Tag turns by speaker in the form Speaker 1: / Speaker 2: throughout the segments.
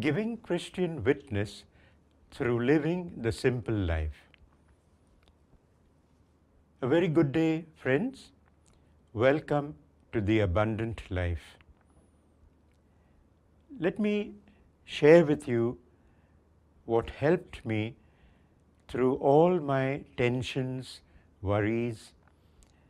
Speaker 1: giving Christian witness through living the simple life. A very good day, friends. Welcome to the Abundant Life. Let me share with you what helped me through all my tensions, worries,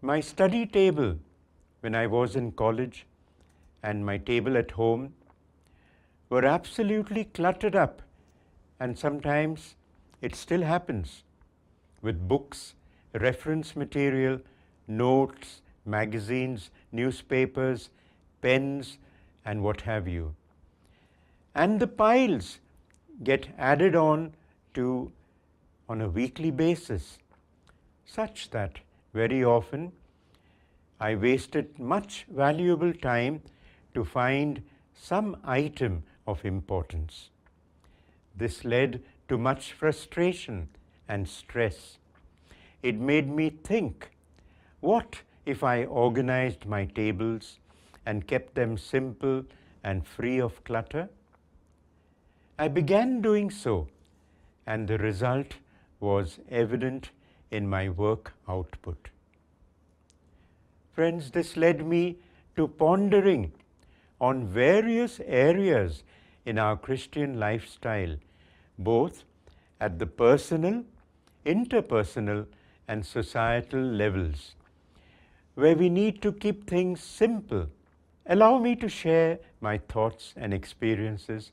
Speaker 1: My study table when I was in college and my table at home were absolutely cluttered up and sometimes it still happens with books, reference material, notes, magazines, newspapers, pens and what have you. And the piles get added on to on a weekly basis, such that very often I wasted much valuable time to find some item of importance. This led to much frustration and stress. It made me think what if I organized my tables and kept them simple and free of clutter? I began doing so and the result was evident in my work output. Friends, this led me to pondering on various areas in our Christian lifestyle, both at the personal, interpersonal and societal levels, where we need to keep things simple. Allow me to share my thoughts and experiences,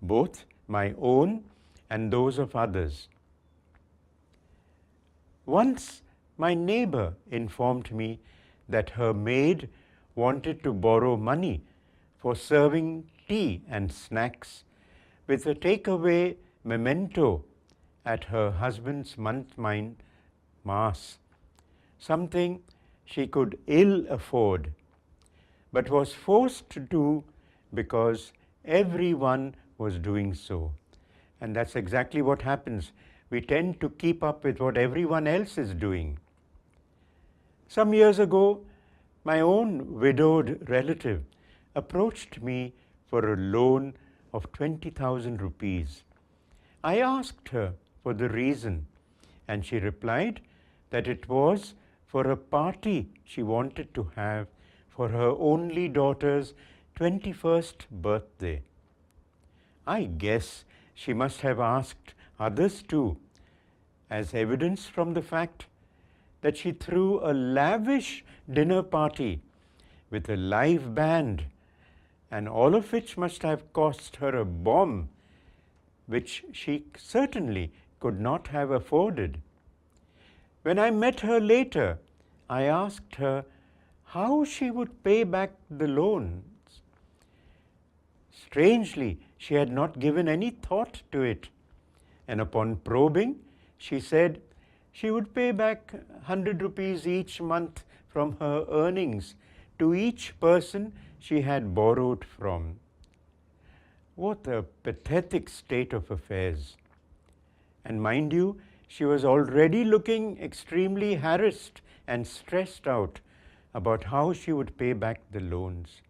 Speaker 1: both my own and those of others. Once my neighbor informed me that her maid wanted to borrow money for serving tea and snacks with a takeaway memento at her husband's month-mine mass, something she could ill afford, but was forced to do because everyone was doing so. And that's exactly what happens. We tend to keep up with what everyone else is doing. Some years ago, my own widowed relative approached me for a loan of 20,000 rupees. I asked her for the reason, and she replied that it was for a party she wanted to have for her only daughter's 21st birthday. I guess. she must have asked others too, as evidence from the fact that she threw a lavish dinner party with a live band, and all of which must have cost her a bomb, which she certainly could not have afforded. When I met her later, I asked her how she would pay back the loans. Strangely, she had not given any thought to it. And upon probing, she said she would pay back 100 rupees each month from her earnings to each person she had borrowed from. What a pathetic state of affairs. And mind you, she was already looking extremely harassed and stressed out about how she would pay back the loans.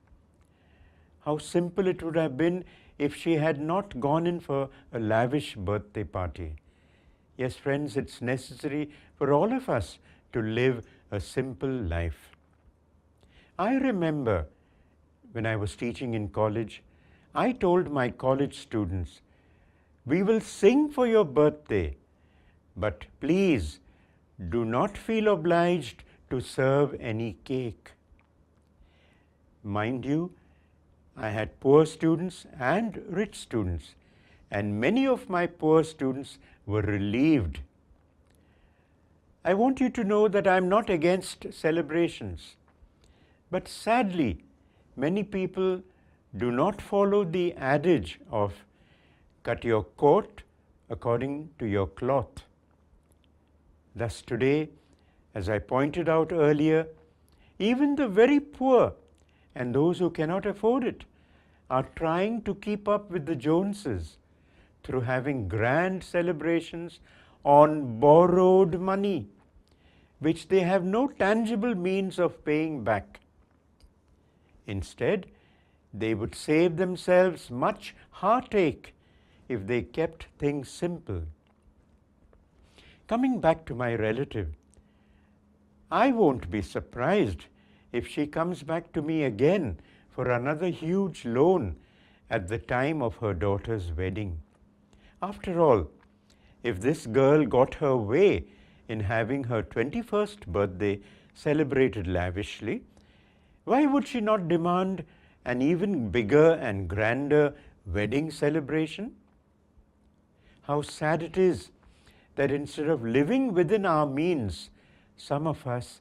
Speaker 1: How simple it would have been if she had not gone in for a lavish birthday party. Yes, friends, it's necessary for all of us to live a simple life. I remember when I was teaching in college, I told my college students, We will sing for your birthday, but please do not feel obliged to serve any cake. Mind you, I had poor students and rich students, and many of my poor students were relieved. I want you to know that I am not against celebrations, but sadly, many people do not follow the adage of cut your coat according to your cloth. Thus today, as I pointed out earlier, even the very poor and those who cannot afford it are trying to keep up with the Joneses through having grand celebrations on borrowed money, which they have no tangible means of paying back. Instead, they would save themselves much heartache if they kept things simple. Coming back to my relative, I won't be surprised if she comes back to me again for another huge loan at the time of her daughter's wedding. After all, if this girl got her way in having her 21st birthday celebrated lavishly, why would she not demand an even bigger and grander wedding celebration? How sad it is that instead of living within our means, some of us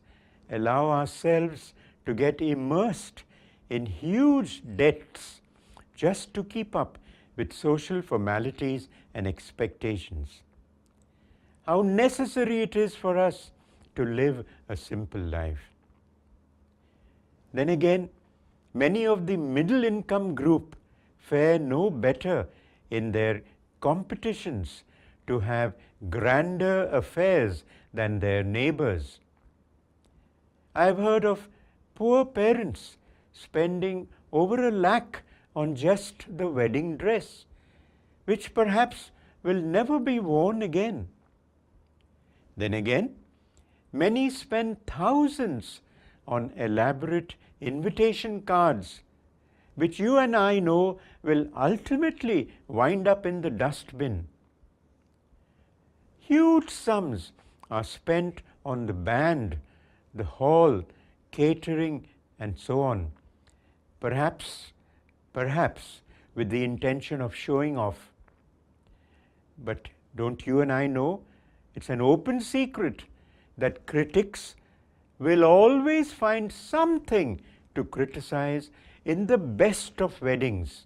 Speaker 1: allow ourselves to get immersed in huge debts just to keep up with social formalities and expectations. How necessary it is for us to live a simple life. Then again, many of the middle income group fare no better in their competitions to have grander affairs than their neighbors. I have heard of poor parents spending over a lakh on just the wedding dress, which perhaps will never be worn again. Then again, many spend thousands on elaborate invitation cards, which you and I know will ultimately wind up in the dustbin. Huge sums are spent on the band, the hall, catering, and so on. perhaps, perhaps with the intention of showing off. But don't you and I know it's an open secret that critics will always find something to criticize in the best of weddings,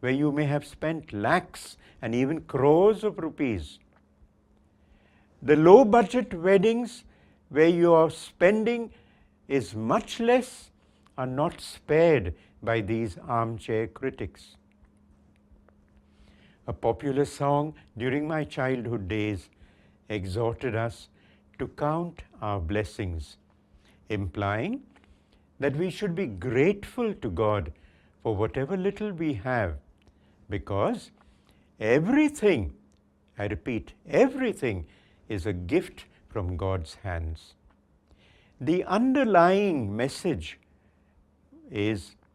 Speaker 1: where you may have spent lakhs and even crores of rupees. The low budget weddings where you are spending is much less are not spared by these armchair critics. A popular song during my childhood days exhorted us to count our blessings, implying that we should be grateful to God for whatever little we have, because everything, I repeat, everything is a gift from God's hands. The underlying message is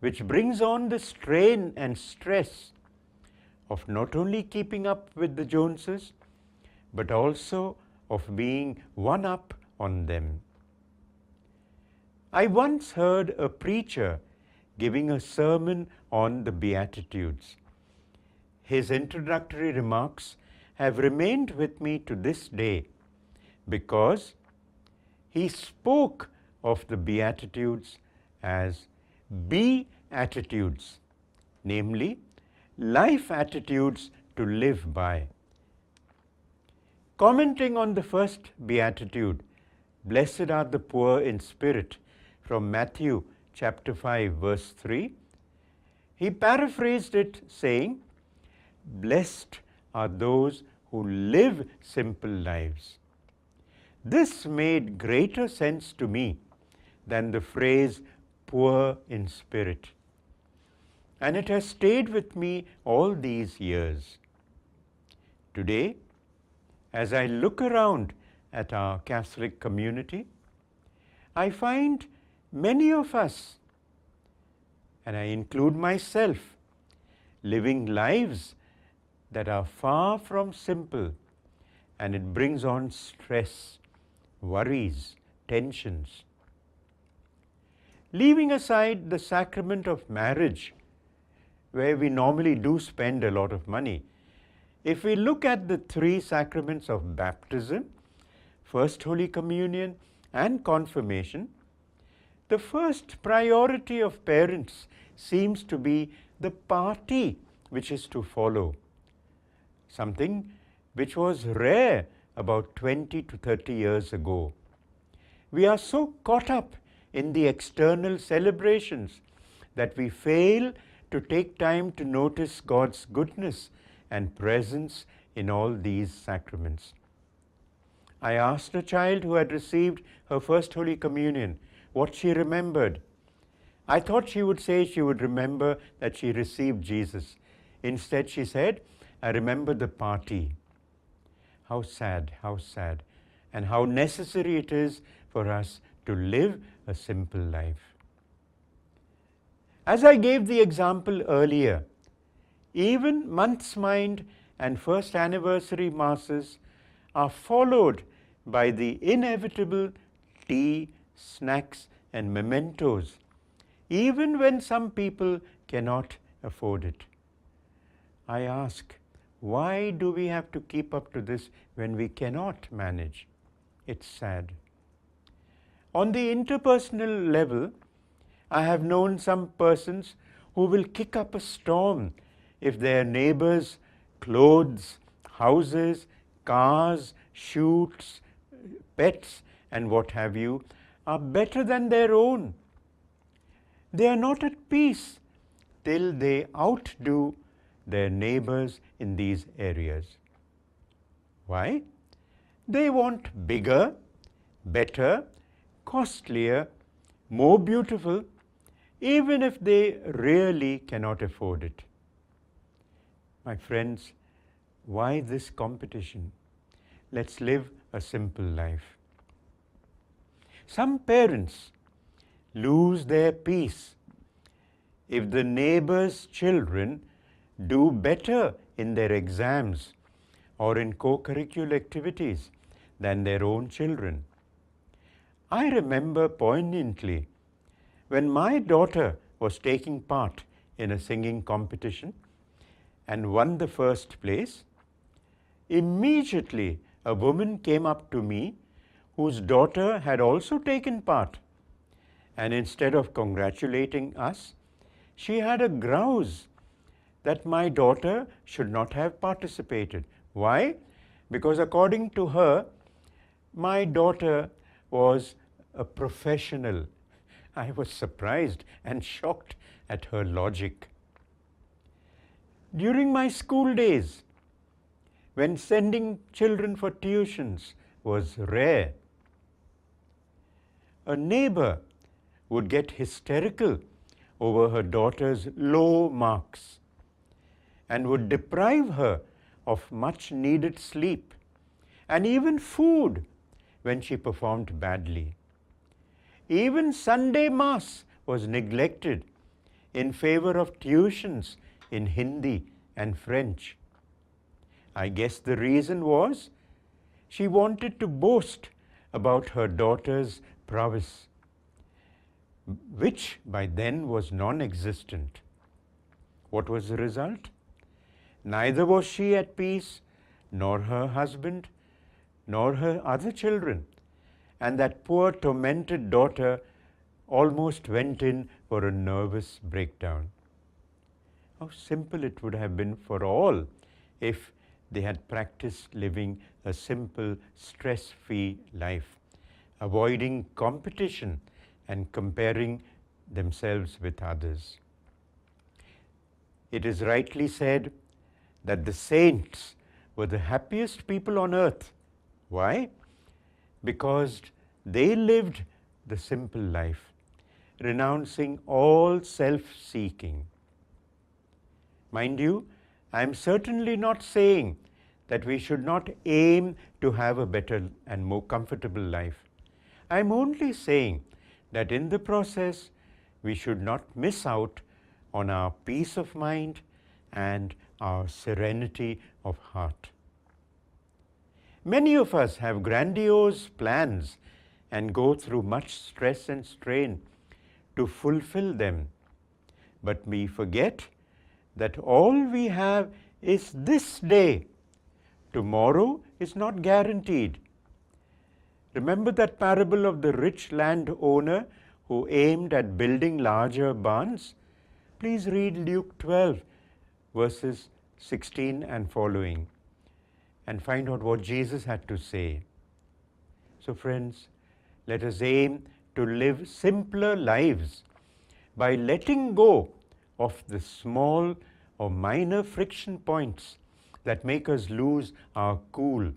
Speaker 1: which brings on the strain and stress of not only keeping up with the Joneses, but also of being one up on them. I once heard a preacher giving a sermon on the Beatitudes. His introductory remarks have remained with me to this day because he spoke of the Beatitudes as B attitudes, namely life attitudes to live by. Commenting on the first beatitude, blessed are the poor in spirit, from Matthew chapter 5 verse 3, he paraphrased it saying, blessed are those who live simple lives. This made greater sense to me than the phrase poor in spirit. And it has stayed with me all these years. Today, as I look around at our Catholic community, I find many of us, and I include myself, living lives that are far from simple, and it brings on stress, worries, tensions. leaving aside the sacrament of marriage, where we normally do spend a lot of money, if we look at the three sacraments of baptism, First Holy Communion, and Confirmation, the first priority of parents seems to be the party which is to follow, something which was rare about 20 to 30 years ago. We are so caught up in the external celebrations that we fail to take time to notice God's goodness and presence in all these sacraments. I asked a child who had received her first Holy Communion what she remembered. I thought she would say she would remember that she received Jesus. Instead, she said, I remember the party. How sad, how sad, and how necessary it is for us to live a simple life. As I gave the example earlier, even month's mind and first anniversary masses are followed by the inevitable tea, snacks, and mementos, even when some people cannot afford it. I ask, why do we have to keep up to this when we cannot manage? It's sad. On the interpersonal level, I have known some persons who will kick up a storm if their neighbors, clothes, houses, cars, shoots, pets, and what have you are better than their own. They are not at peace till they outdo their neighbors in these areas. Why? They want bigger, better, costlier, more beautiful, even if they really cannot afford it. My friends, why this competition? Let's live a simple life. Some parents lose their peace if the neighbor's children do better in their exams or in co curricular activities than their own children. I remember poignantly when my daughter was taking part in a singing competition and won the first place. Immediately, a woman came up to me whose daughter had also taken part. And instead of congratulating us, she had a grouse that my daughter should not have participated. Why? Because according to her, my daughter was. a professional. I was surprised and shocked at her logic. During my school days, when sending children for tuitions was rare, a neighbor would get hysterical over her daughter's low marks and would deprive her of much needed sleep and even food when she performed badly. even Sunday Mass was neglected in favor of tuitions in Hindi and French. I guess the reason was she wanted to boast about her daughter's prowess, which by then was non existent. What was the result? Neither was she at peace, nor her husband, nor her other children. and that poor tormented daughter almost went in for a nervous breakdown. How simple it would have been for all if they had practiced living a simple, stress free life, avoiding competition and comparing themselves with others. It is rightly said that the saints were the happiest people on earth. Why? because they lived the simple life, renouncing all self seeking. Mind you, I am certainly not saying that we should not aim to have a better and more comfortable life. I am only saying that in the process, we should not miss out on our peace of mind and our serenity of heart. Many of us have grandiose plans and go through much stress and strain to fulfill them. But we forget that all we have is this day. Tomorrow is not guaranteed. Remember that parable of the rich landowner who aimed at building larger barns? Please read Luke 12, verses 16 and following. and find out what Jesus had to say. So, friends, let us aim to live simpler lives by letting go of the small or minor friction points that make us lose our cool,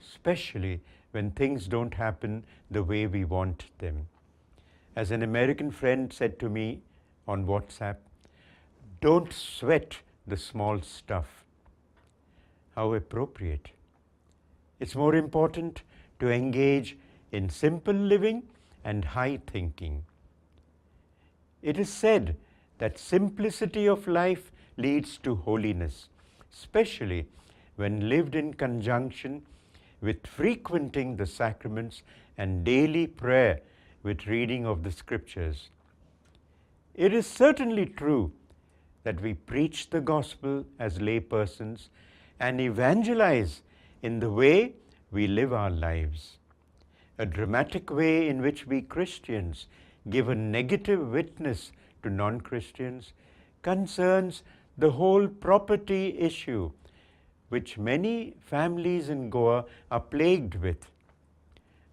Speaker 1: especially when things don't happen the way we want them. As an American friend said to me on WhatsApp, don't sweat the small stuff. how appropriate. It's more important to engage in simple living and high thinking. It is said that simplicity of life leads to holiness, especially when lived in conjunction with frequenting the sacraments and daily prayer with reading of the scriptures. It is certainly true that we preach the gospel as laypersons. persons and evangelize in the way we live our lives. A dramatic way in which we Christians give a negative witness to non-Christians concerns the whole property issue, which many families in Goa are plagued with.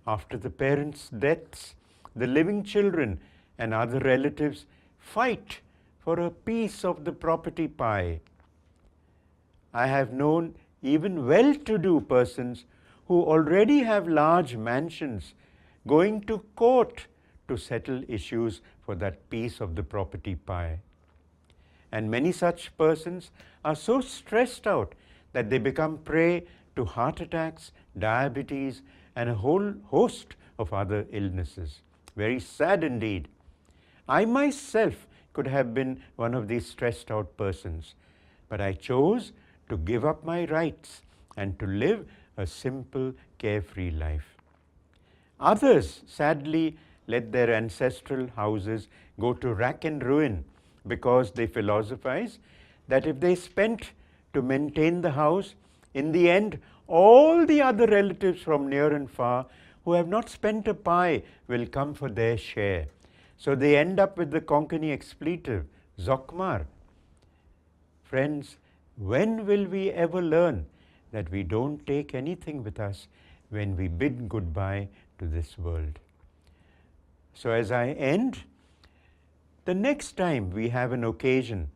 Speaker 1: After the parents' deaths, the living children and other relatives fight for a piece of the property pie. I have known even well-to-do persons who already have large mansions going to court to settle issues for that piece of the property pie. And many such persons are so stressed out that they become prey to heart attacks, diabetes, and a whole host of other illnesses. Very sad indeed. I myself could have been one of these stressed out persons, but I chose to give up my rights and to live a simple, carefree life. Others, sadly, let their ancestral houses go to rack and ruin because they philosophize that if they spent to maintain the house, in the end, all the other relatives from near and far who have not spent a pie will come for their share. So they end up with the Konkani expletive, zokmar. Friends, when will we ever learn that we don't take anything with us when we bid goodbye to this world so as i end the next time we have an occasion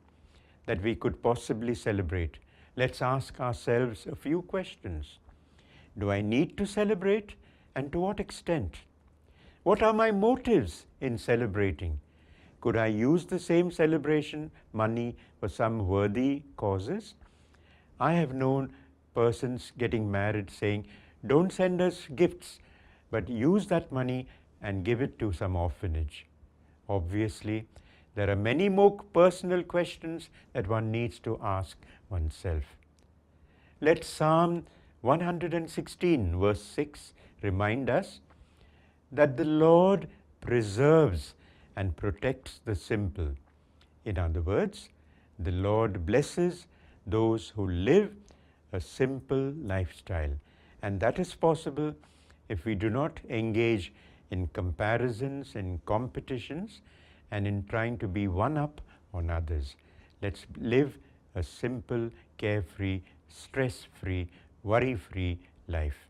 Speaker 1: that we could possibly celebrate let's ask ourselves a few questions do i need to celebrate and to what extent what are my motives in celebrating could I use the same celebration money for some worthy causes? I have known persons getting married saying, don't send us gifts, but use that money and give it to some orphanage. Obviously, there are many more personal questions that one needs to ask oneself. Let Psalm 116, verse 6, remind us that the Lord preserves and protects the simple. In other words, the Lord blesses those who live a simple lifestyle. And that is possible if we do not engage in comparisons, in competitions, and in trying to be one up on others. Let's live a simple, carefree, stress free, worry free life.